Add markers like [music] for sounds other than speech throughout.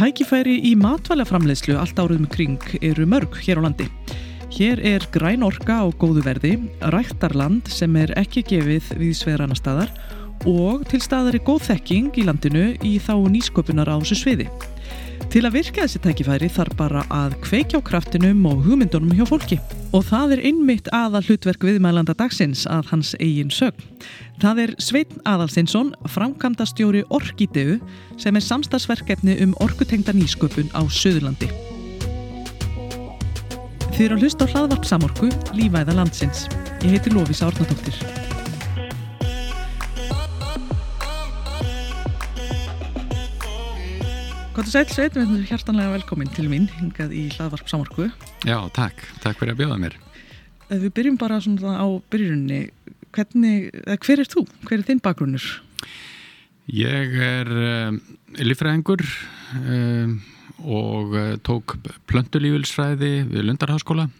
Tækifæri í matvælaframleyslu allt með kring eru mörg hér á landi. Hér er græn orka á góðu verði, rættarland sem er ekki gefið við sveðrana staðar og til staðar er góð þekking í landinu í þá nýsköpunar á þessu sviði. Til að virka þessi tækifæri þarf bara að kveikja á kraftinum og hugmyndunum hjá fólki. Og það er einmitt aðal hlutverk viðmælanda dagsins að hans eigin sögn. Það er Sveitn Aðalstinsson, framkvæmda stjóri Orkideu sem er samstagsverkefni um orkutengda nýsköpun á Suðurlandi. Þið eru að hlusta á hlaðvarp samorku Lífæða landsins. Ég heiti Lófísa Ornadóttir. Góður sæl Sveit, við erum hjartanlega velkomin til mín hingað í hlaðvarp samorku. Já, takk. Takk fyrir að bjóða mér. Við byrjum bara svona á byrjunni. Hvernig, hver er þú? Hver er þinn bakgrunnur? Ég er lífræðingur um, og uh, tók plöntulífilsfræði við Lundarháskóla.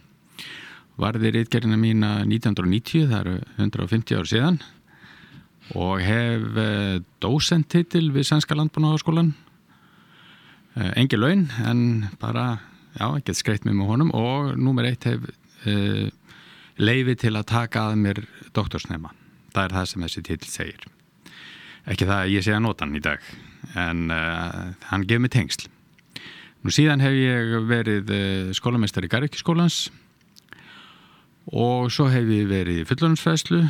Varði rítgerina mína 1990, það eru 150 ár síðan og hef uh, dósentitil við Sænska landbúnaháskólan Eh, engi laun en bara, já, ekki skreitt mér með honum og númer eitt hef uh, leiði til að taka að mér doktorsnema. Það er það sem þessi títil segir. Ekki það að ég sé að nota hann í dag, en uh, hann gefur mig tengsl. Nú síðan hef ég verið skólamestari í Garrikiskólans og svo hef ég verið í fullurinsfræslu,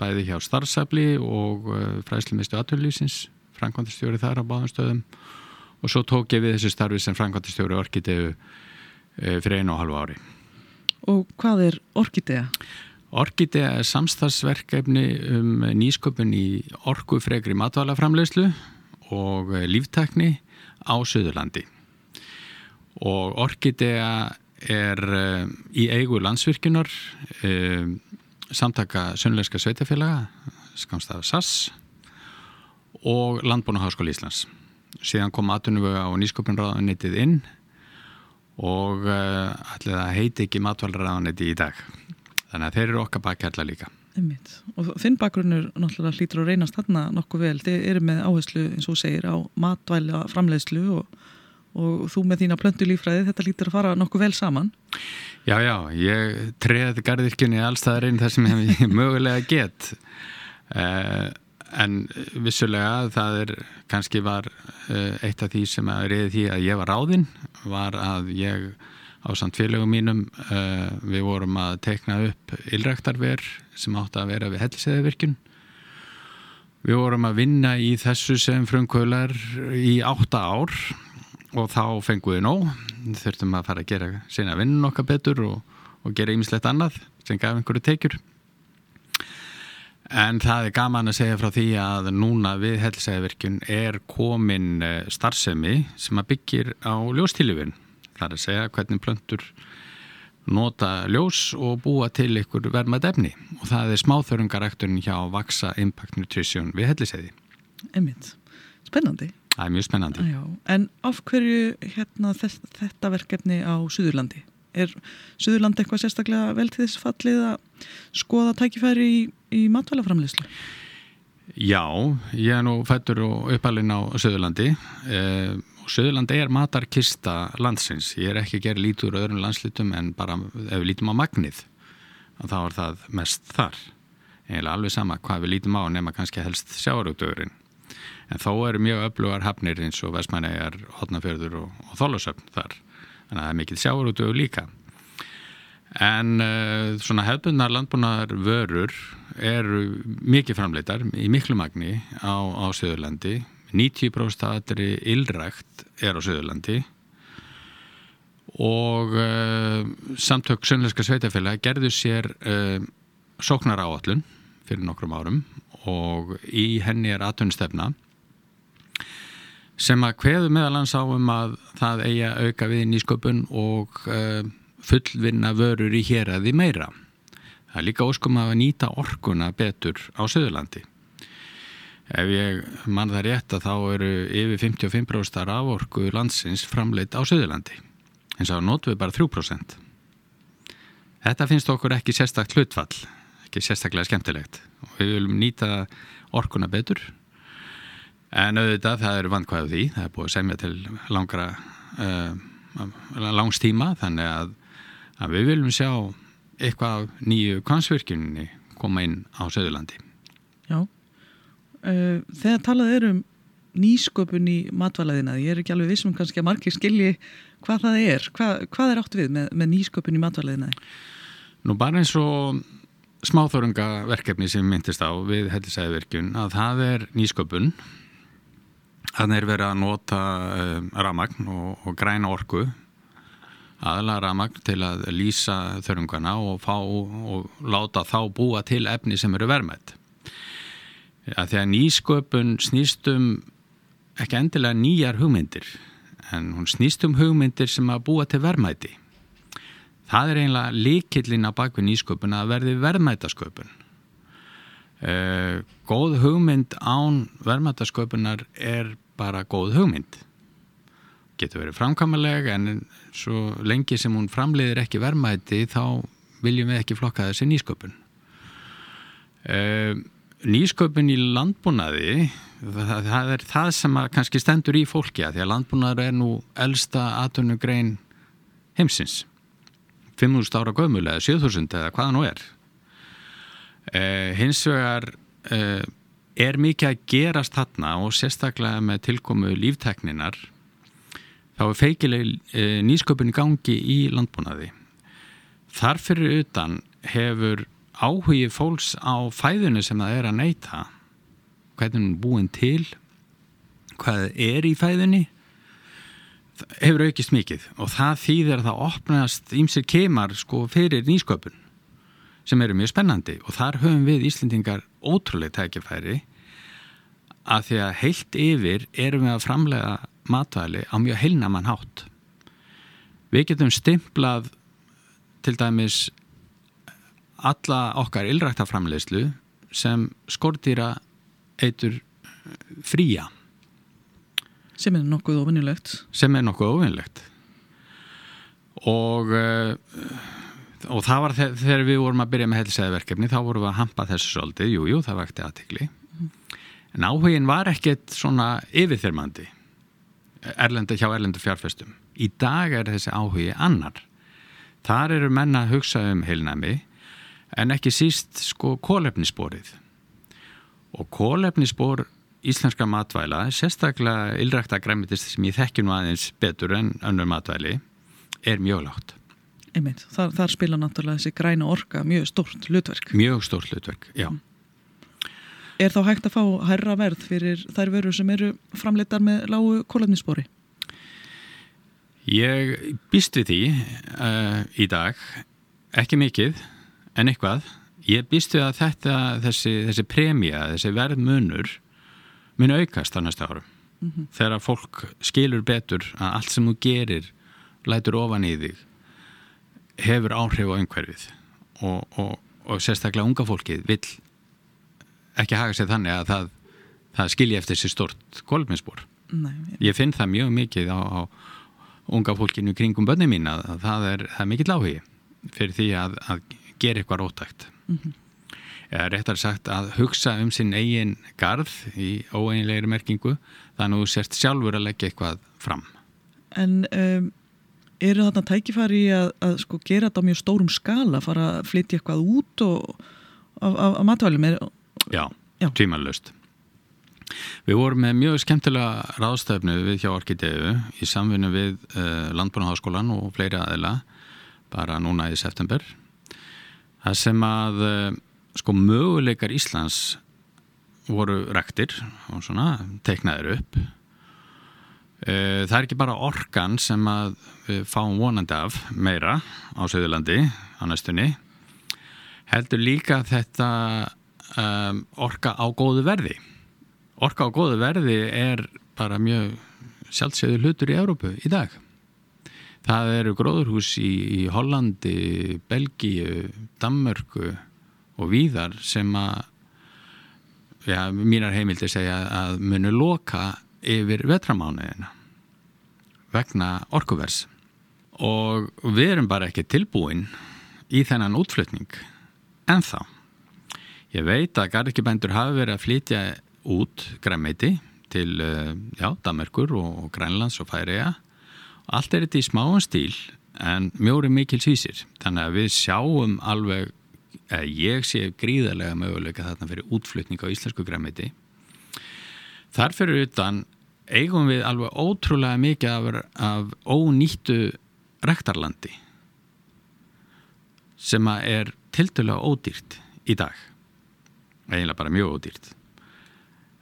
bæði hjá starfsafli og fræslumistu aðtöðlýsins, framkvæmstjóri þar á báðanstöðum og svo tók ég við þessu starfi sem framkvæmtistjóri Orkideu eh, fyrir einu og halvu ári. Og hvað er Orkidea? Orkidea er samstagsverkefni um nýsköpun í orkufregri matvælaframlegslu og eh, líftekni á Suðurlandi. Og Orkidea er uh, í eigu landsvirkjunar samtaka Sönleiska Sveitafélaga, skamstaf SAS og Landbúnaháskóli Íslands síðan kom aðtunumvöga og nýsköpunraðanitið inn og uh, allir það heiti ekki matvalraðaniti í dag. Þannig að þeir eru okkar bakkærla líka. Einmitt. og þinn bakgrunnur náttúrulega hlýtur að reynast þarna nokkuð vel. Þið eru með áherslu eins og segir á matvæla framleiðslu og, og þú með þína plöntulífræði þetta hlýtur að fara nokkuð vel saman. Já, já, ég treði gardirkjunni allstaðarinn þar sem ég [laughs] mögulega get. Uh, en vissulega það er kannski var eh, eitt af því sem að reyði því að ég var ráðinn var að ég á samt félögum mínum uh, við vorum að tekna upp ylræktarver sem átti að vera við helliseðavirkjun við vorum að vinna í þessu sem frumkvölar í átta ár og þá fengum við nóg. Þurftum að fara að gera sína vinnun okkar betur og, og gera ýmislegt annað sem gaf einhverju tekjur En það er gaman að segja frá því að núna við helsæðavirkjun er komin eh, starfsemi sem að byggir á ljóstílifin. Það er að segja hvernig plöntur nota ljós og búa til ykkur vermað efni og það er smáþörungarækturinn hjá Vaxa Impact Nutrition við helliseiði. Emit, spennandi. Það er mjög spennandi. Já, en af hverju hérna, þetta verkefni á Suðurlandi? Er Suðurlandi eitthvað sérstaklega vel til þess fallið að skoða tækifæri í í matvælaframleyslu? Já, ég er nú fættur og uppalinn á Söðurlandi eh, og Söðurlandi er matarkista landsins. Ég er ekki að gera lítur öðrum landslitum en bara ef við lítum á magnið þá er það mest þar. Eða alveg sama hvað við lítum á nema kannski helst sjáarútugurinn. En þó eru mjög öflugar hafnir eins og Vestmænegar, Hotnafjörður og, og Þólusöfn þar. Þannig að það er mikil sjáarútugur líka. En uh, svona hefðbundnar landbúnar vörur eru mikið framleitar í miklu magni á, á Suðurlandi. 90% aðri illrækt er á Suðurlandi. Og uh, samtök Sönleiska Sveitafélag gerðu sér uh, sóknar áallun fyrir nokkrum árum og í henni er aðtunstefna sem að hveðu meðalans á um að það eigi að auka við nýsköpun og uh, fullvinna vörur í hér að því meira Það er líka óskum að nýta orkuna betur á Suðurlandi. Ef ég mann það rétt að þá eru yfir 55% af orku landsins framleitt á Suðurlandi. En svo notum við bara 3%. Þetta finnst okkur ekki sérstakt hlutfall, ekki sérstaklega skemmtilegt og við viljum nýta orkuna betur en auðvitað það eru vandkvæðu því, það er búið að semja til langra uh, langstíma þannig að, að við viljum sjá eitthvað nýju kvansvirkjunni koma inn á Söðurlandi. Já, uh, þegar talað er um nýsköpun í matvælaðina, ég er ekki alveg vissum kannski að margir skilji hvað það er, hvað, hvað er átt við með, með nýsköpun í matvælaðina? Nú bara eins og smáþórungaverkefni sem myndist á við hellisæðverkjun að það er nýsköpun þannig er verið að nota um, ramagn og, og græna orku aðla ramagn til að lýsa þörungana og fá og láta þá búa til efni sem eru vermætt að nýsköpun snýstum ekki endilega nýjar hugmyndir en hún snýst um hugmyndir sem að búa til verðmæti. Það er einlega líkillin á bakvið nýsköpun að verði verðmætasköpun. Uh, góð hugmynd án verðmætasköpunar er bara góð hugmynd. Getur verið framkamaleg en svo lengi sem hún framleiðir ekki verðmæti þá viljum við ekki flokka þessi nýsköpun. Uh, nýsköpun í landbúnaði það, það er það sem kannski stendur í fólki að því að landbúnaður er nú elsta aðtunugrein heimsins 5.000 ára gömul eða 7.000 eða hvaða nú er eh, hins vegar eh, er mikið að gerast þarna og sérstaklega með tilkomu líftekninar þá er feikileg eh, nýsköpun í gangi í landbúnaði. Þarfyrir utan hefur áhugi fólks á fæðinu sem það er að neyta. Hvernig hún er búin til hvað er í fæðinni hefur aukist mikið og það þýðir að það opnast ímsir kemar sko fyrir nýsköpun sem eru mjög spennandi. Og þar höfum við Íslendingar ótrúlega tækifæri að því að heilt yfir erum við að framlega matvæli á mjög heilnaman hátt. Við getum stimplað til dæmis alla okkar illræktaframleyslu sem skortýra eitur fría. Sem er nokkuð ofinnilegt sem er nokkuð ofinnilegt og uh, og það var þegar við vorum að byrja með helsæðverkefni þá vorum við að hampa þessu svolítið. Jújú, jú, það vakti aðtikli en áhugin var ekkert svona yfirþyrmandi erlendi hjá erlendu fjárfestum. Í dag er þessi áhugi annar. Þar eru menna að hugsa um heilnami en ekki síst sko kólefnissporið og kólefnisspor íslenska matvæla, sérstaklega ylrækta græmitist sem ég þekki nú aðeins betur en önnur matvæli, er mjög lágt. Einmitt, þar, þar spila náttúrulega þessi græna orka mjög stórt hlutverk. Mjög stórt hlutverk, já. Mm. Er þá hægt að fá hærra verð fyrir þær vörur sem eru framleitar með lágu kólefnisspori? Ég býst við því uh, í dag, ekki mikið, en eitthvað Ég býstu að þetta, þessi, þessi premja, þessi verðmunur mun aukast á næsta árum. Mm -hmm. Þegar fólk skilur betur að allt sem þú gerir lætur ofan í þig hefur áhrif á einhverfið og, og, og sérstaklega unga fólkið vil ekki hafa sér þannig að það, það skilji eftir sér stort kolminsbor. Ég finn það mjög mikið á, á unga fólkinu kringum bönni mín að, að það er, er mikill áhugi fyrir því að, að gera eitthvað rótækt mm -hmm. eða réttar sagt að hugsa um sinn eigin garð í óeinlegri merkingu þannig að þú sérst sjálfur að leggja eitthvað fram En um, eru þarna tækifæri að, að sko gera þetta á mjög stórum skala fara að flytja eitthvað út og af, af, af matvælum? Er... Já, Já. tímanlöst Við vorum með mjög skemmtilega ráðstöfnu við hjá Orkideu í samfunnu við uh, Landbúnaháskólan og fleiri aðila bara núna í september. Það sem að eh, sko möguleikar Íslands voru rektir og svona teiknaður upp. eh, það er ekki bara orkan sem að við fáum vonandi af meira á Söðurlandi á næstunni heldur líka þetta um, orka á góðu verði. Orka á góðu verði er bara mjög sjálfsögður hlutur í Európu í dag. Það eru gróðurhús í, í Hollandi, Belgíu, Danmörku og víðar sem að ja, mínar heimildir segja að munu loka yfir vetramánuðina vegna orkuvers og við erum bara ekki tilbúin í þennan útflutning en þá ég veit að garðikibændur hafi verið að flytja út græmeiti til uh, já, Damerkur og Grænlands og Færiða allt er þetta í smáan stíl en mjóri mikil svísir þannig að við sjáum alveg eða ég sé gríðarlega möguleika þarna fyrir útflutning á íslensku græmeiti þar fyrir utan eigum við alveg ótrúlega mikið af, af ónýttu rektarlandi sem að er tildulega ódýrt í dag. Eiginlega bara mjög ódýrt.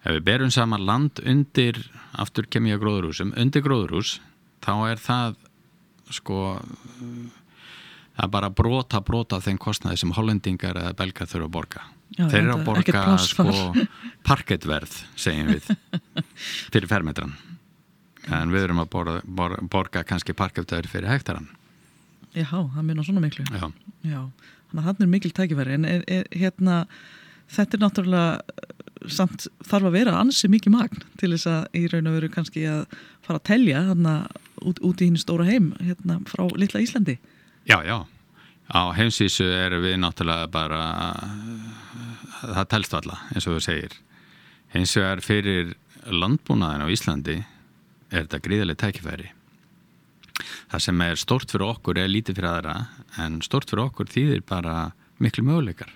Ef við berum saman land undir aftur kemja gróðurhúsum undir gróðurhús þá er það sko það er bara brota brota þeim kostnaði sem hollendingar eða belgar þurfa að borga Já, þeir eru að borga sko [laughs] parkettverð segjum við [laughs] fyrir fermetran en við erum að borga, borga, borga kannski parkettverð fyrir hektaran Já, það minna svona miklu. Já, Já þannig að það er mikil tækifæri. En er, er, hérna þetta er náttúrulega samt þarf að vera ansi mikið magn til þess að í raun og veru kannski að fara að telja hérna út, út í hinn stóra heim hérna frá litla Íslandi. Já, já, á heimsísu erum við náttúrulega bara það telst alla eins og þú segir. Eins og er fyrir landbúnaðin á Íslandi er þetta gríðarlega tækifæri. Það sem er stort fyrir okkur er lítið fyrir aðra en stort fyrir okkur þýðir bara miklu möguleikar.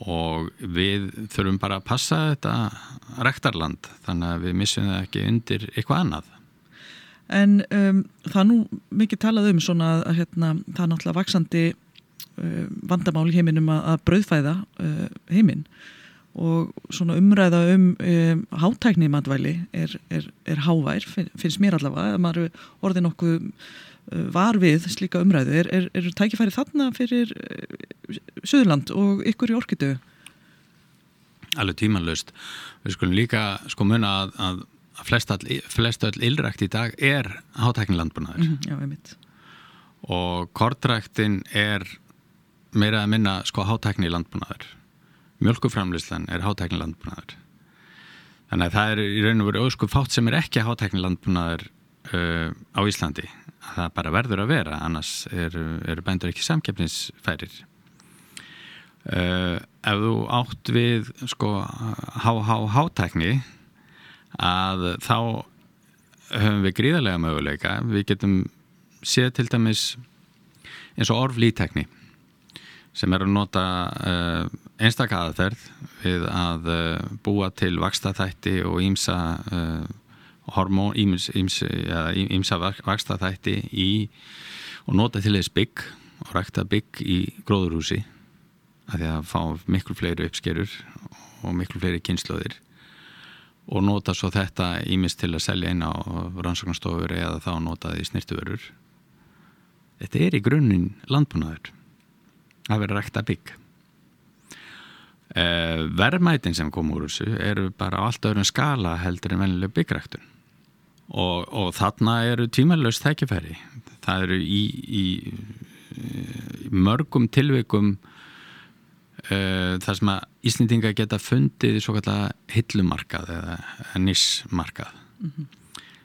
Og við þurfum bara að passa þetta rektarland þannig að við missum það ekki undir eitthvað annað En um, það nú mikið talað um svona að hérna, það er náttúrulega vaksandi uh, vandamál í heiminum að, að brauðfæða uh, heiminn og svona umræða um, um hátækni matvæli er, er, er hávær, finnst mér allavega að maður orði nokkuð uh, var við slíka umræðu. Er, er, er tækifæri þarna fyrir uh, Suðurland og ykkur í orkitu? Alveg tímanlaust. Við skulum líka sko munna að, að flest öll illrækt í dag er hátæknilandbúnaður. Mm -hmm, já, ég mitt. Og kortræktin er meira að minna sko hátæknilandbúnaður mjölkuframlislan er hátæknilandbúnaður þannig að það er í raun og veru ósku fátt sem er ekki hátæknilandbúnaður uh, á Íslandi það bara verður að vera annars eru er bændur ekki samkeppnisfærir uh, ef þú átt við sko há-há-hátækni að þá höfum við gríðarlega möguleika. Við getum séð til dæmis eins og orflítekni sem er að nota uh, einstakka aðferð við að uh, búa til vakstaþætti og ímsa uh, hormón, ímsa vakstaþætti í og nota til þess bygg og rækta bygg í gróðurhúsi að því að fá miklu fleiri uppskerur og miklu fleiri kynnslóðir og nota svo þetta ímist til að selja inn á rannsóknarstofur eða þá nota því snirtuverur þetta er í grunninn landbúnaður að vera rækta bygg. Eh, verðmætin sem kom úr þessu eru bara á allt öðrum skala heldur en vennileg byggræktun. Og, og þarna eru tímalöst þækifæri það eru í, í, í mörgum tilveikum þar sem að Íslendinga geta fundið svo kallega hillumarkað eða nissmarkað mm -hmm.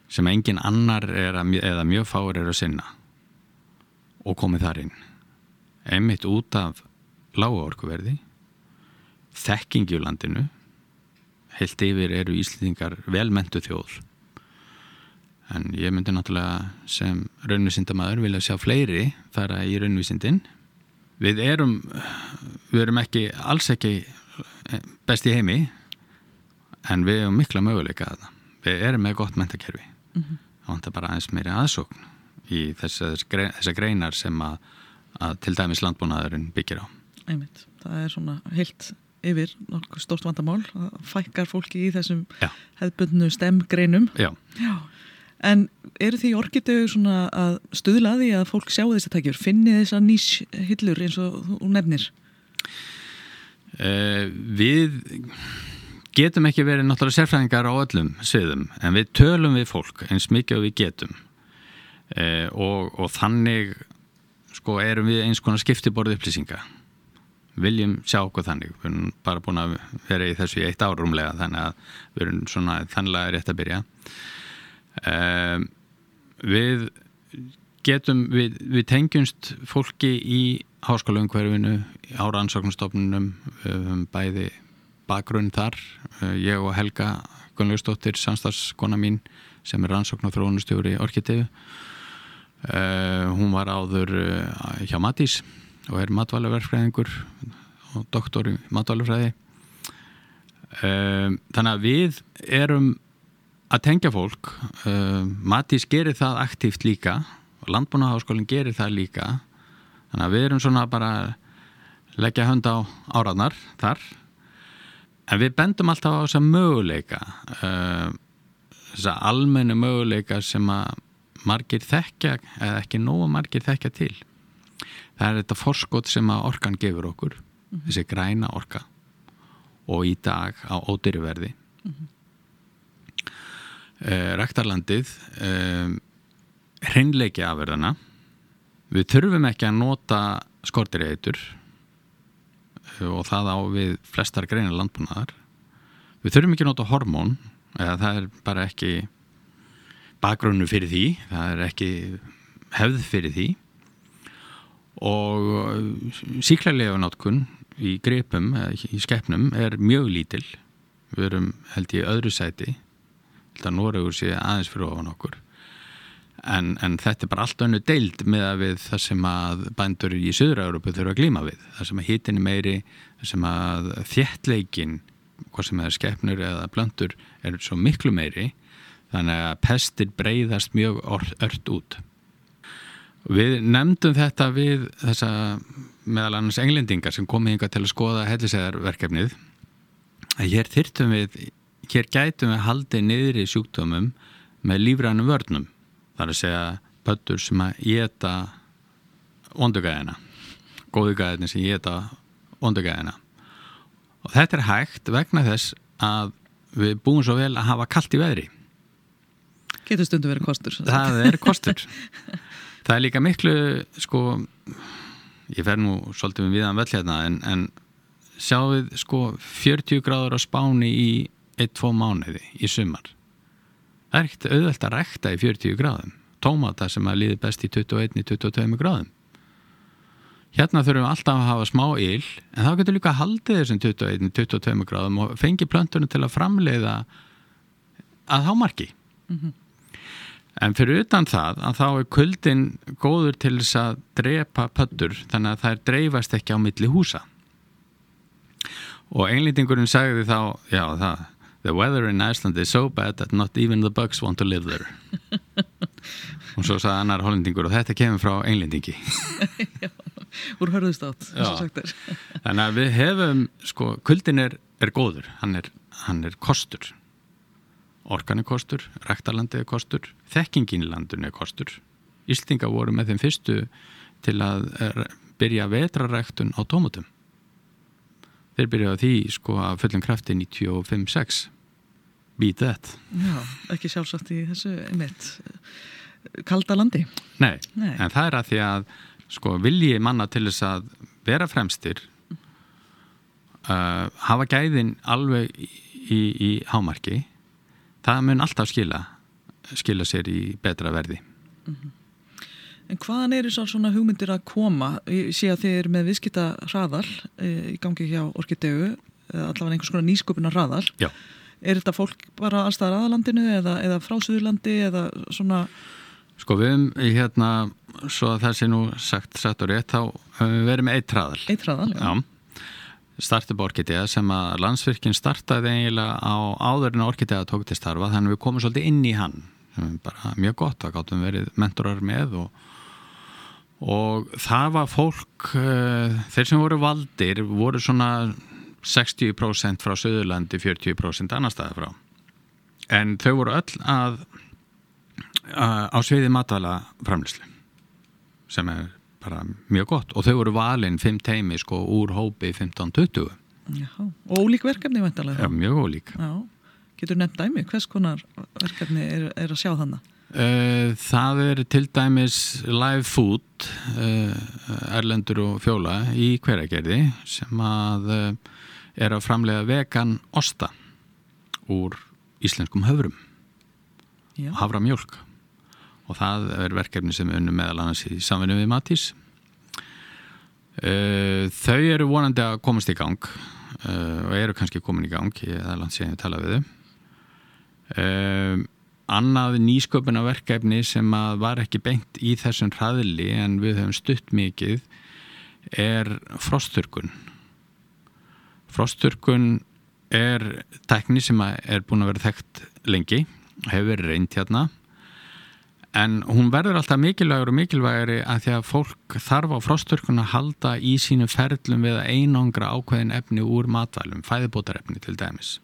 sem engin annar að, eða mjög fáur er að sinna og komið þar inn. Einmitt út af lága orkuverði þekkingi úr landinu heilt yfir eru Íslandingar velmentu þjóð. En ég myndi náttúrulega sem raunvísindamæður vilja sjá fleiri fara í raunvísindin við erum við erum ekki, alls ekki best í heimi en við erum mikla möguleika að það við erum með gott mentakerfi mm -hmm. það vantar bara aðeins meiri aðsókn í þessar greinar sem að að til dæmis landbúnaðurinn byggir á. Einmitt, það er svona heilt yfir stórt vandamál að fækkar fólki í þessum Já. hefðbundnu stemgreinum. Já. Já. En eru því orkitögu svona að stuðla því að fólk sjáu þess að takjur, finni þess að nýs hillur eins og hún nefnir? Uh, við getum ekki verið náttúrulega sérfræðingar á öllum sviðum en við tölum við fólk eins mikið og við getum. Uh, og, og þannig sko erum við eins konar skiptiborð upplýsinga. Viljum sjá okkur þannig. Við erum bara búin að vera í þessu í eitt árumlega þannig að við erum svona þannlega rétt að byrja um, við getum, við, við tengjumst fólki í háskólaumhverfinu, á rannsóknustofnunum, um, bæði bakgrunn þar, ég og Helga Gunnlaugsdóttir, samstagskona mín sem er rannsókn og þróunustjóri Orkitegu uh, hún var áður uh, hjá Matís og er matvælaverfræðingur og doktor í matvælufræði uh, þannig að við erum að tengja fólk Matís gerir það aktíft líka og Landbúnaháskólinn gerir það líka þannig að við erum svona bara leggja hönd á áraðnar þar en við bendum alltaf á þessa möguleika þessa almennu möguleika sem að margir þekkja eða ekki nógu margir þekkja til það er þetta forskot sem að orkan gefur okkur mm -hmm. þessi græna orka og í dag á ódýruverði mm -hmm. Uh, Ræktarlandið uh, hreinleiki afverðana við þurfum ekki að nota skortireitur uh, og það á við flestar greina landbúnaðar. Við þurfum ekki að nota hormón eða það er bara ekki bakgrunnu fyrir því það er ekki hefð fyrir því. Og síklarlega náttkunn í grepum, í skeppnum er mjög lítil. Við erum held ég öðru sæti að Noregur sé aðeins fyrir ofan okkur. En, en þetta er bara allt önnu deild með að við það sem að bændur í Suður-Európu þurfa að glíma við. Það sem að hitin er meiri það sem að þjettleikin hvað sem er skeppnur eða blöndur er svo miklu meiri. Þannig að pestir breyðast mjög ört út. Við nefndum þetta við þessa meðal annars englendingar sem komið hinga til að skoða hellisæðarverkefnið að hér þyrtum við hér gætum við haldið niður í sjúkdómum með lífrænum vörnum þar að segja pöttur sem að geta ondugæðina góðugæðina sem geta ondugæðina og þetta er hægt vegna þess að við búum svo vel að hafa kallt í veðri. Getur stundu verið kostur Það er kostur. [laughs] Það er líka miklu sko, ég fer nú svolítið við viðan vell hérna en, en sjáum við sko 40 gráður á spáni í 1-2 mánuði í sumar Það er ekkert auðvelt að rekta í 40 gráðum tómata sem að líði best í 21-22 gráðum Hérna þurfum við alltaf að hafa smá yl en þá getur líka að haldi þessum 21-22 gráðum og fengi plöntunum til að framleiða að hámarki mm -hmm. En fyrir utan það að þá er kuldin góður til þess að drepa pöttur þannig að er dreifast ekki á milli húsa. Og einlýtingurinn sagði þá, já það, the weather in Iceland is so bad that not even the bugs want to live there. [laughs] og svo sagði annar hollendingur og þetta kemur frá einlýtingi. [laughs] já, úr hörðust átt, þess að sagt er. [laughs] þannig að við hefum, sko, kuldin er, er góður, hann er, hann er kostur orkan er kostur, ræktarlandi er kostur, þekkingin í landun er kostur. Íslinga voru með þeim fyrstu til að byrja vetraræktun á tómutum. Þeir byrjaði því sko að fullum krafti 95-6. Beat that. Já, ekki sjálfsagt í þessu einmitt kalda landi. Nei, Nei, en það er að því að sko vilji manna til þess að vera fremstir uh, hafa gæðin alveg í, í, í hámarki það mun alltaf skila skila sér í betra verði mm -hmm. En hvaðan eru svo svona hugmyndir að koma? Ég sé að þið eru með viðskipta hraðal e, í gangi hjá Orkidegu allavega einhvers konar nýsköpuna hraðal Já. Er þetta fólk bara allstaðar aðalandinu eða, eða frá Suðurlandi eða svona? Sko við hefum hérna svo að það sé nú sagt satt og rétt þá við verið með eitt hraðal. Eitt hraðal, já, já. Startup Orkidea sem að landsvirkinn startaði eiginlega á áður en Orkidea tók til starfa þannig að við komum svolítið inn í hann. Bara mjög gott, það gáttum verið mentorar með og, og það var fólk uh, þeir sem voru valdir voru svona 60% frá Suðurlandi 40% annar staði frá. En þau voru öll að uh, á sviði matvæla framlýslu sem er bara mjög gott. Og þau voru valinn fimm teimi sko úr hópi 15-20 og ólík verkefni væntalega ja, mjög ólík. Já. getur nefnt dæmi, hvers konar verkefni er, er að sjá þannig? Uh, það er til dæmis live food uh, Erlendur og Fjóla í hveragerði sem að uh, er að framlega vegan osta úr íslenskum höfrum havra mjölk og það er verkefni sem unnum meðal annars í samvinni við Matís. Uh, þau eru vonandi að komast í gang uh, og eru kannski komin í gang ég er langt síðan ég tala við þau. Uh, annað nýsköpunarverkefni sem að var ekki beint í þessum hraðli en við höfum stutt mikið er frosturkun frosturkun er tekni sem er búin að vera þekkt lengi hefur verið reynd hérna. En hún verður alltaf mikilvægur og mikilvægari að því að fólk þarf á frosturkun að halda í sínu ferlum við að einangra ákveðin efni úr matvælum, fæðibótarefni til dæmis.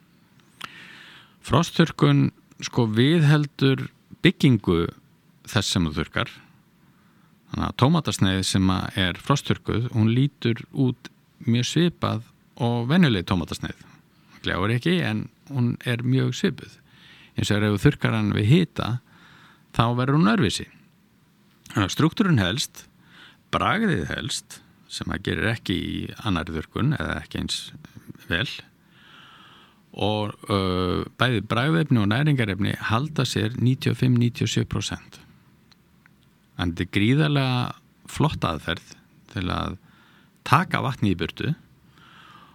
Frosturkun sko viðheldur byggingu þess sem þú þurkar þannig að tómatasneið sem er frosturkuð, hún lítur út mjög svipað og venjuleg tómatasneið. Gljáður ekki en hún er mjög svipuð. Eins og ef þú þurkar hann við hita þá verður hún örfisi struktúrun helst bragðið helst sem að gerir ekki í annari þurkun eða ekki eins vel og uh, bæði bræðefni og næringarefni halda sér 95-97% en þetta er gríðarlega flott aðferð til að taka vatni í burtu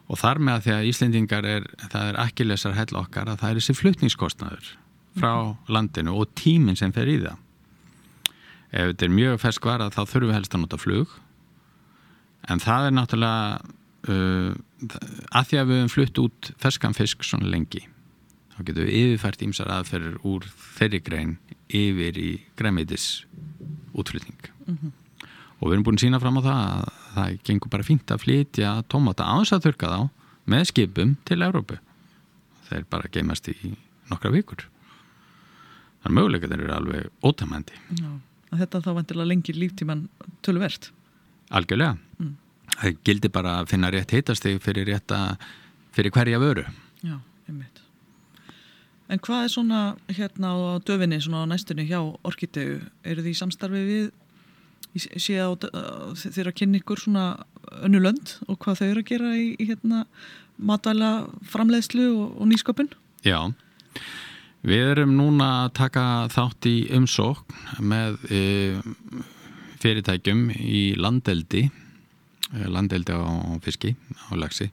og þar með að því að Íslendingar er, það er ekki lesar hell okkar að það er þessi flutningskostnaður frá landinu og tíminn sem fer í það. Ef þetta er mjög fersk var að þá þurfum við helst að nota flug. En það er náttúrulega uh, að því að við höfum flutt út ferskan fisk svona lengi þá getum við yfirfært ímsar aðferður úr þeirri grein yfir í græmiðis útflutning mm -hmm. og við erum búin að sína fram á það að það gengur bara fínt að flytja tómata aðeins að þurka þá með skipum til Európu þeir bara geimast í nokkra vikur. Þannig að möguleika þeir eru alveg ótamandi Þetta þá vantilega lengir líftíman tölverst Algjörlega. Mm. Það gildi bara að finna rétt heitasteg fyrir, rétta, fyrir hverja vöru. Já, einmitt. En hvað er svona hérna á döfinni svona á næstunni hjá Orkitegu eru því samstarfi við séð þeirra kynni ykkur svona önnu lönd og hvað þau eru að gera í, í hérna matvæla framleiðslu og, og nýsköpun? Já. Við erum núna að taka þátt í umsókn með e, fyrirtækjum í landeldi Eh, landeldi á fiski, á lagsi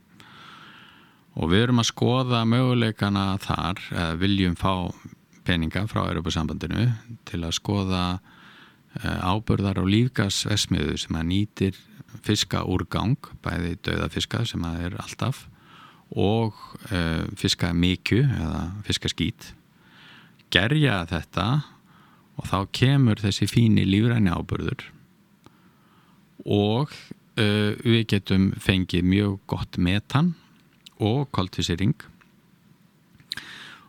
og við erum að skoða möguleikana þar, viljum fá peninga frá Europasambandinu til að skoða ábörðar og lífgasvesmiðu sem að nýtir fiskaúrgang, bæði döðafiska sem að er alltaf og uh, fiskamikju eða fiskaskít. Gerja þetta og þá kemur þessi fíni lífræni ábörður og uh, við getum fengið mjög gott metan og koltvísering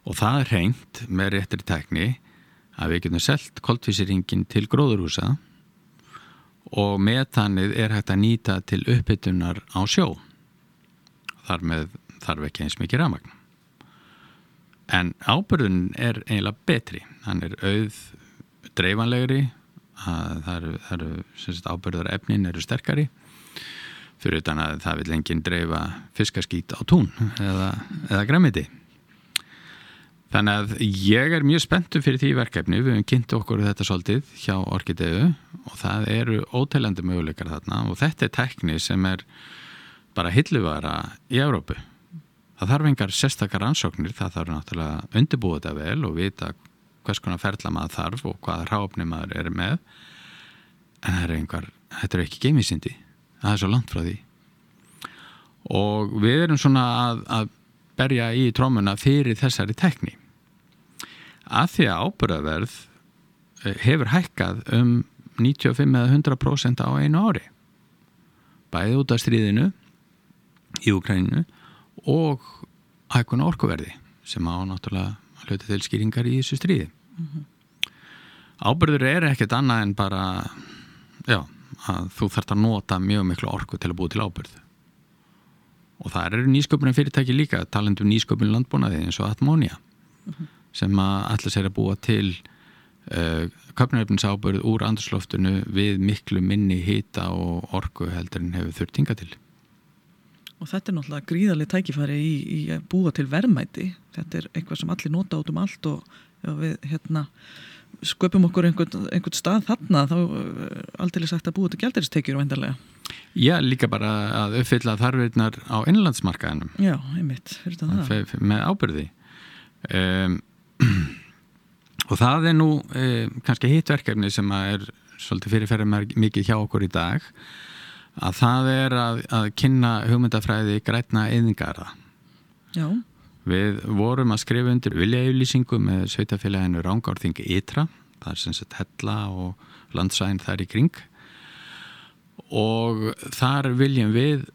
og það er reynd með réttri tekni að við getum selgt koltvísiringin til gróðurhúsa og metanið er hægt að nýta til uppbytunar á sjó. Þar með þarf ekki eins mikið ramagn en ábyrðun er eiginlega betri. Hann er auð dreifanlegri það eru, eru ábyrðar efnin eru sterkari. Fyrir utan að það vil enginn dreifa fiskaskít á tún eða, eða græmiti þannig að ég er mjög spenntu fyrir því verkefni, við hefum kynnt okkur þetta svolítið hjá Orkideu og það eru óteljandi möguleikar þarna og þetta er tekni sem er bara hilluvara í Európu það þarf engar sérstakar ansóknir það þarf náttúrulega að undirbúa þetta vel og vita hvers konar ferla maður þarf og hvaða ráfni maður er með. En er einhver, þetta er ekki geimísindi það er svo langt frá því. Og við erum svona að, að berja í trómuna fyrir þessari tekni að því að ábyrðaverð eh, hefur hækkað um 95 eða 100% á einu ári bæði út af stríðinu í Ukræninu og hækkuna orkuverði sem á náttúrulega hluti til skýringar í þessu stríði mm -hmm. ábyrður er ekkert annað en bara já að þú þarfst að nota mjög miklu orku til að búa til ábyrð og það eru nýsköpunum fyrirtæki líka talandum nýsköpunum landbúnaði eins og Atmónia uh mhm. Sem að allir sér að búa til uh, köpnaröfninsábyrð úr andurslóftinu við miklu minni hýta og orku heldur en hefur þurft hinga til Og þetta er náttúrulega gríðarlega tækifæri í, í að búa til verðmæti þetta er eitthvað sem allir nota út um allt og við hérna sköpum okkur einhvern, einhvern stað þarna þá uh, aldrei sagt að búið til gældiristekjur vendarlega. Já, líka bara að uppfylla þarfirnar á innlandsmarkaðinum. Já, einmitt, fyrir það. Með ábyrði. Um, [clears throat] og það er nú um, kannski hitt verkefni sem er svolítið fyrirferðar mikið hjá okkur í dag að það er að, að kynna hugmyndafræði grætna eðingarða. Já. Við vorum að skrifa undir viljaauðlýsingu með sveitafélaginu Rángárþing Ytra, það er sem sagt hella og landsæðin þar í kring og þar viljum við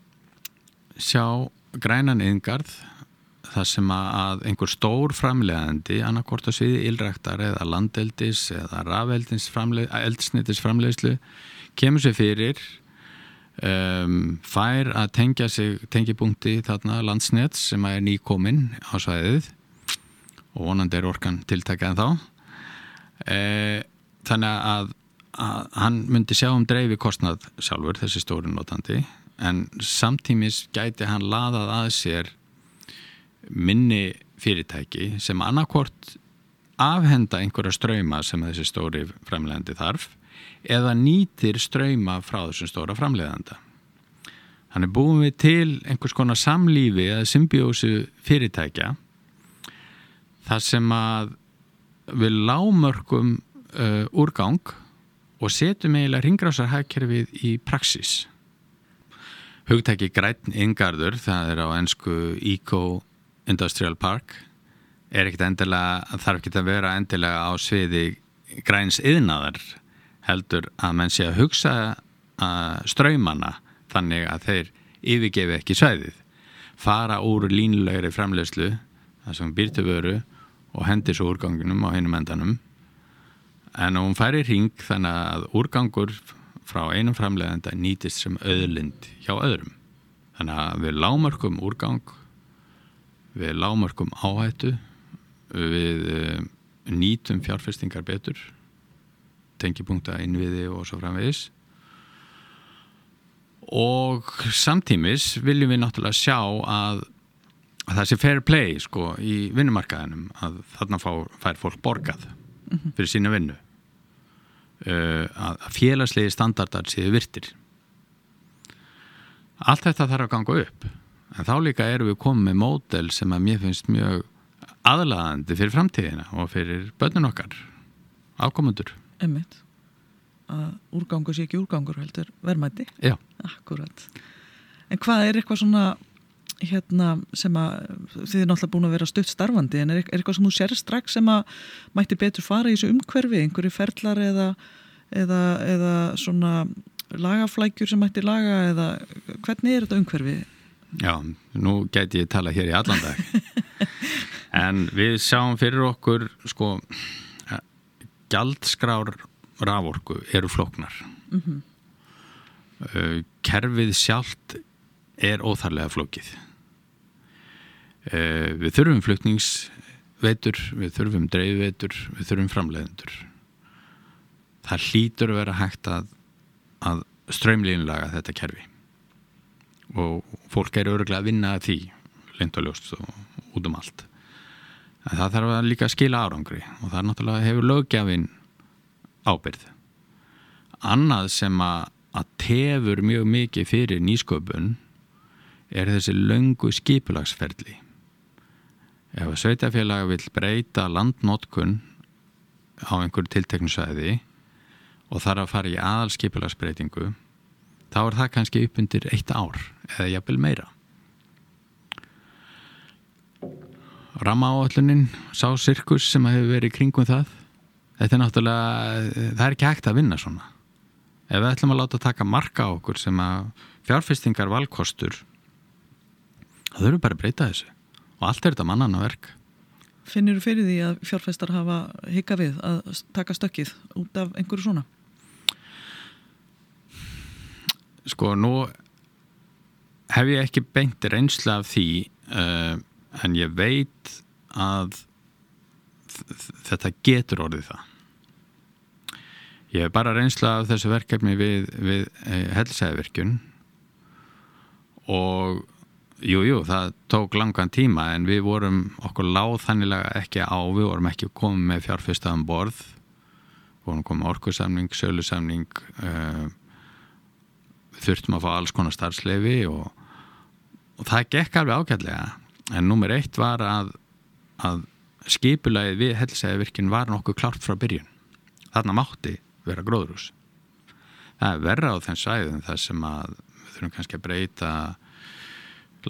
sjá grænan yðingarð þar sem að einhver stór framlegandi, annarkort á sviði ylræktar eða landeldis eða rafeldsnitis framlegslu kemur sér fyrir um, fær að tengja sig tengipunkti þarna landsnett sem er nýkominn á svæðið og vonandi er orkan tiltækjað þá e, þannig að, að hann myndi sjá um dreifi kostnad sjálfur þessi stóri notandi en samtímis gæti hann laðað að sér minni fyrirtæki sem annarkort afhenda einhverja ströyma sem þessi stóri fremlendi þarf eða nýtir ströyma frá þessum stóra framleiðanda. Þannig búum við til einhvers konar samlífi eða symbiósu fyrirtækja þar sem að við lámörkum uh, úrgang og setjum eiginlega ringrásarhagkerfið í praxis. Hugtæki græn yngarður, það er á ennsku Eco Industrial Park, er ekkert endilega, þarf ekki að vera endilega á sviði græns yðnaðar heldur að menn sé að hugsa að ströymanna þannig að þeir yfirgefi ekki svæðið. Fara úr línulegri framlegslu það sem býrtu vöru og hendir svo úrganginum á einum endanum. En hún færi hring þannig að úrgangur frá einum framlegenda nýtist sem öðlind hjá öðrum. Þannig að við lámörkum úrgang við lámörkum áhættu við eh, nýtum fjárfestingar betur tengipunkta innviði og svo framvegis. Og samtímis viljum við náttúrulega sjá að, að það sé fair play sko í vinnumarkaðinum að þarna fá, fær fólk borgað mhm. fyrir sína vinnu. Uh, að félagslegi standardar séu virtir. Allt þetta þarf að ganga upp en þá líka erum við komið með mótel sem að mér finnst mjög aðlaðandi fyrir framtíðina og fyrir börnun okkar ákomundur Einmitt. að úrgangur sé ekki úrgangur heldur. Akkurat En hvað er eitthvað svona hérna sem að þið er náttúrulega búin að vera stutt starfandi en er, er eitthvað sem þú sér strax sem að mætti betur fara í þessu umhverfi einhverju ferlar eða, eða, eða svona lagaflækjur sem mætti laga eða hvernig er þetta umhverfi? Já, nú gæti ég tala hér í allan dag. [laughs] En við sjáum fyrir okkur sko gjaldskrár raforku eru floknar mm -hmm. uh, kerfið sjálft er óþarlega flókið. Uh, við þurfum flutningsveitur við þurfum dreifveitur við þurfum framleiðendur. Það hlýtur að vera hægt að, að ströymlínlaga þetta kerfi og fólk eru öruglega að vinna að því lind og út um allt. En það þarf að líka skila árangri og það er náttúrulega hefur lögjafinn ábyrð annað sem að, að tefur mjög mikið fyrir nýsköpun er þessi löngu skipulagsferli. Ef að sveitafélag vil breyta landnótkun á einhverju tilteknusæði og þarf að fara í aðalskipulagsbreytingu þá er það kannski upp undir eitt ár eða jafnvel meira. Rammaáallunin, sá sirkus sem hefur verið kringum það þetta er náttúrulega, það er ekki hægt að vinna svona. Ef við ætlum að láta taka marka á okkur sem að fjárfestingar valkostur það þurfum bara að breyta þessu. Og allt er þetta mannana verk. Finnir þú fyrir því að fjárfestar hafa hika við að taka stökkið út af einhverju svona? Sko, nú hef ég ekki beint reynsla af því uh, en ég veit að þetta getur orðið það. Ég hef bara reynsla af þessu verkefni við, við eh, helsæðverkjun og jújú, jú, það tók langan tíma en við vorum okkur láð þannilega ekki á við vorum ekki komið með fjárfyrstaðan borð. Vorum komið orkusamning, sölusamning uh, þurftum að fá alls konar starfsleifi og, og það gekk alveg ágætlega. En nummer eitt var að, að skipulagið við helsæðavirkinn var nokkuð klárt frá byrjun. Þarna mátti vera gróðrús það er verra á þenn svæðum þar sem að við þurfum kannski að breyta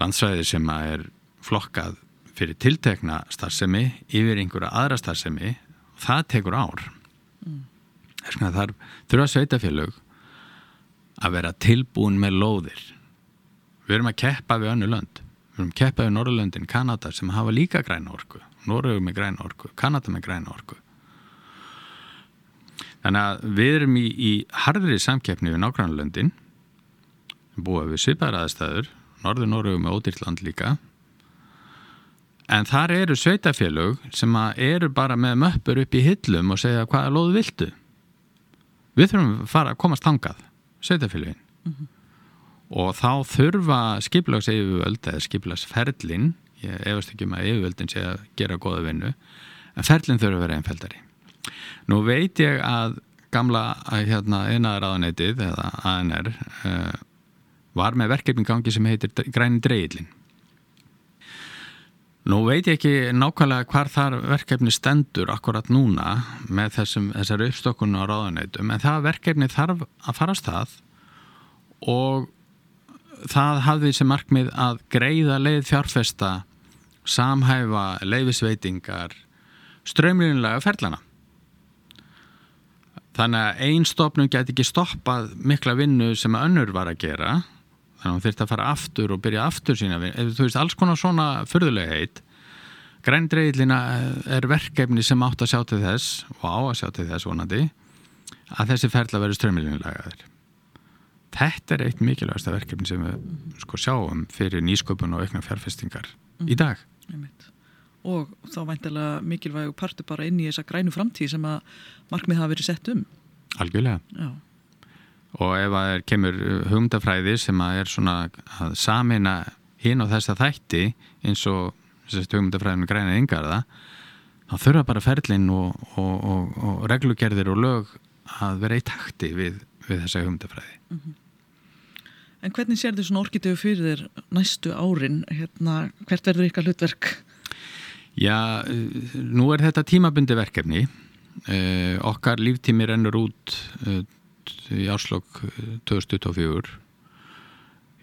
landsvæði sem að er flokkað fyrir tiltekna starfsemi yfir einhverja aðra starfsemi. Það tekur ár. Mm. þar þurfa sveitafélög að vera tilbúin með lóðir. Við erum að keppa við önnu lönd. Við erum að keppa við Norrlöndin, Kanada sem hafa líka græna orku. Norrögu með græna orku, Kanada með græna orku. Þannig að við erum í, í harðri samkeppni við nágrannlöndin búið við svipaðar aðstæður Norður Norrögu með ódýrland líka. En þar eru sveitafélög sem eru bara með möppur upp í hillum og segja hvaða lóðu viltu. Við þurfum að fara að komast hangað sveitafélagin mm -hmm. og þá þurfa skiplags yfirvöld eða skiplags ferlin ég efast ekki um að yfirvöldin sé að gera goða vinnu en ferlin þurfa að vera einfældari nú veit ég að gamla hérna, einaðraðanetið eða ANR uh, var með verkefning gangi sem heitir Græni Dreilin Nú veit ég ekki nákvæmlega hvar þar verkefni stendur akkurat núna með þessum, þessari uppstokkunu á ráðanætum en það verkefni þarf að farast það og það hafði sem markmið að greiða leið fjárfesta, samhæfa, leiðisveitingar, ströymlinlega ferlana. Þannig að einn stofnum get ekki stoppað mikla vinnu sem önnur var að gera þannig að hún þurfti að fara aftur og byrja aftur sína þú veist, alls konar svona förðulega heit. Grændreilina eh, er verkefni sem átt að sjá til þess og á að sjá til þess vonandi að þessi ferla verður strömmilinlegaður þetta er eitt mikilvægasta verkefni sem við sko sjáum fyrir nýsköpun og aukna fjárfestingar mm. í dag. Og þá væntilega mikilvæg partur bara inn í þessa grænu framtíð sem að markmið hafa verið sett um. Algjörlega. Já og ef að er kemur hugmyndafræði sem að er svona að samina hinn og þess að þætti eins og hugmyndafræðinu græna yngarða þá þurfa bara ferlinn og, og, og, og reglugerðir og lög að vera í takti við, við þessa hugmyndafræði mm -hmm. En hvernig sér þið svona orkitöfu fyrir þér næstu árin? Hérna, hvert verður ykkar hlutverk? Já, nú er þetta tímabundi verkefni eh, okkar líftími rennur út eh, í áslokk 2024 eh,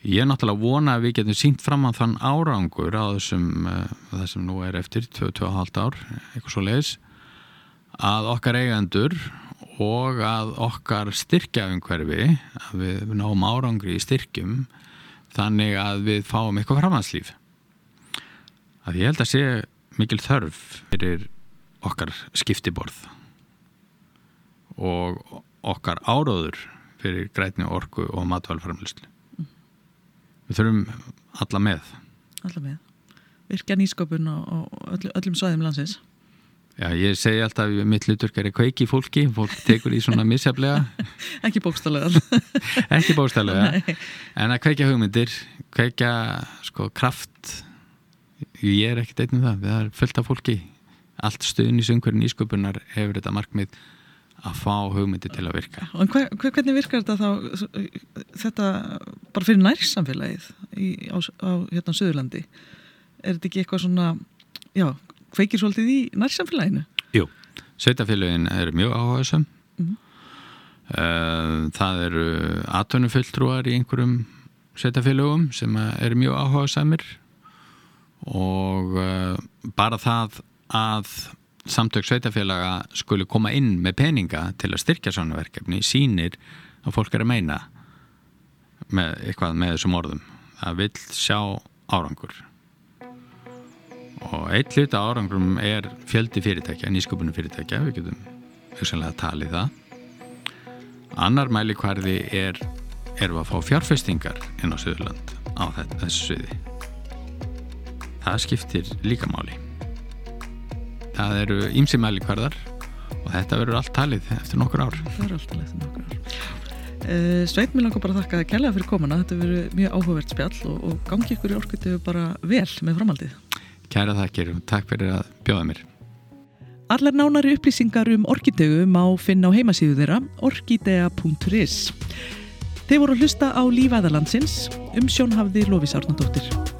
ég er náttúrulega vona að við getum sínt fram á þann árangur á þessum það sem nú er eftir 2-2,5 ár eitthvað svo leiðis að okkar eigendur og að okkar styrkjaumhverfi að við náum árangri í styrkjum þannig að við fáum eitthvað framhanslíf að ég held að sé mikil þörf fyrir okkar skiptiborð. Og okkar áróður fyrir grætni orku og matvælframlýslu mm. við þurfum alla með. Alla með. Virkja nýsköpun og öll, öllum svæðum landsins. Já, ég segi alltaf mitt hluturk er kveiki fólki, fólk tekur í svona misjaflega [laughs] ekki bókstallega [laughs] ekki bókstallega [laughs] en að kveikja hugmyndir, kveikja sko kraft. Ég er ekkert einnum það, það er fullt af fólki. Allt stuðn í sungverðin ísköpunar hefur þetta markmið að fá hugmyndi til að virka En hver, hvernig virkar þetta þá þetta bara fyrir nærsamfélagið í, á, á hérna Suðurlandi er þetta ekki eitthvað svona já, kveikir svolítið í nærsamfélaginu? Jú, sveitafélagin er mjög áhugaðsum mm -hmm. það eru atvinnufulltrúar í einhverjum sveitafélagum sem eru mjög áhugaðsamir og eh, bara það að samtök sveitafélaga skuli koma inn með peninga til að styrkja svona verkefni sínir að fólk er að meina með eitthvað með þessum orðum. Það vil sjá árangur. Og eitt hluta árangurum er fjöldi fyrirtækja nýsköpunum fyrirtækja, við getum hugsanlega að tala í það. Annar mæli hverði er erum að fá fjárfestingar inn á Suðurland á þessu sviði. Það skiptir líka máli það eru ímsi mælikvarðar og þetta verður allt talið eftir nokkur ár. Það verður allt talið eftir nokkur ár. Uh, Sveit, mér langar bara að þakka kærlega fyrir komuna. Þetta verður mjög áhugavert spjall og, og gangi ykkur í orkutu bara vel með framaldið Kæra þakkir og takk fyrir að bjóða mér. Allar nánari upplýsingar um orkidegu má finna á heimasíðu þeirra orkidea.is. Þeir voru að hlusta á lífæðalandsins um sjónhafði Lófís Árnadóttir.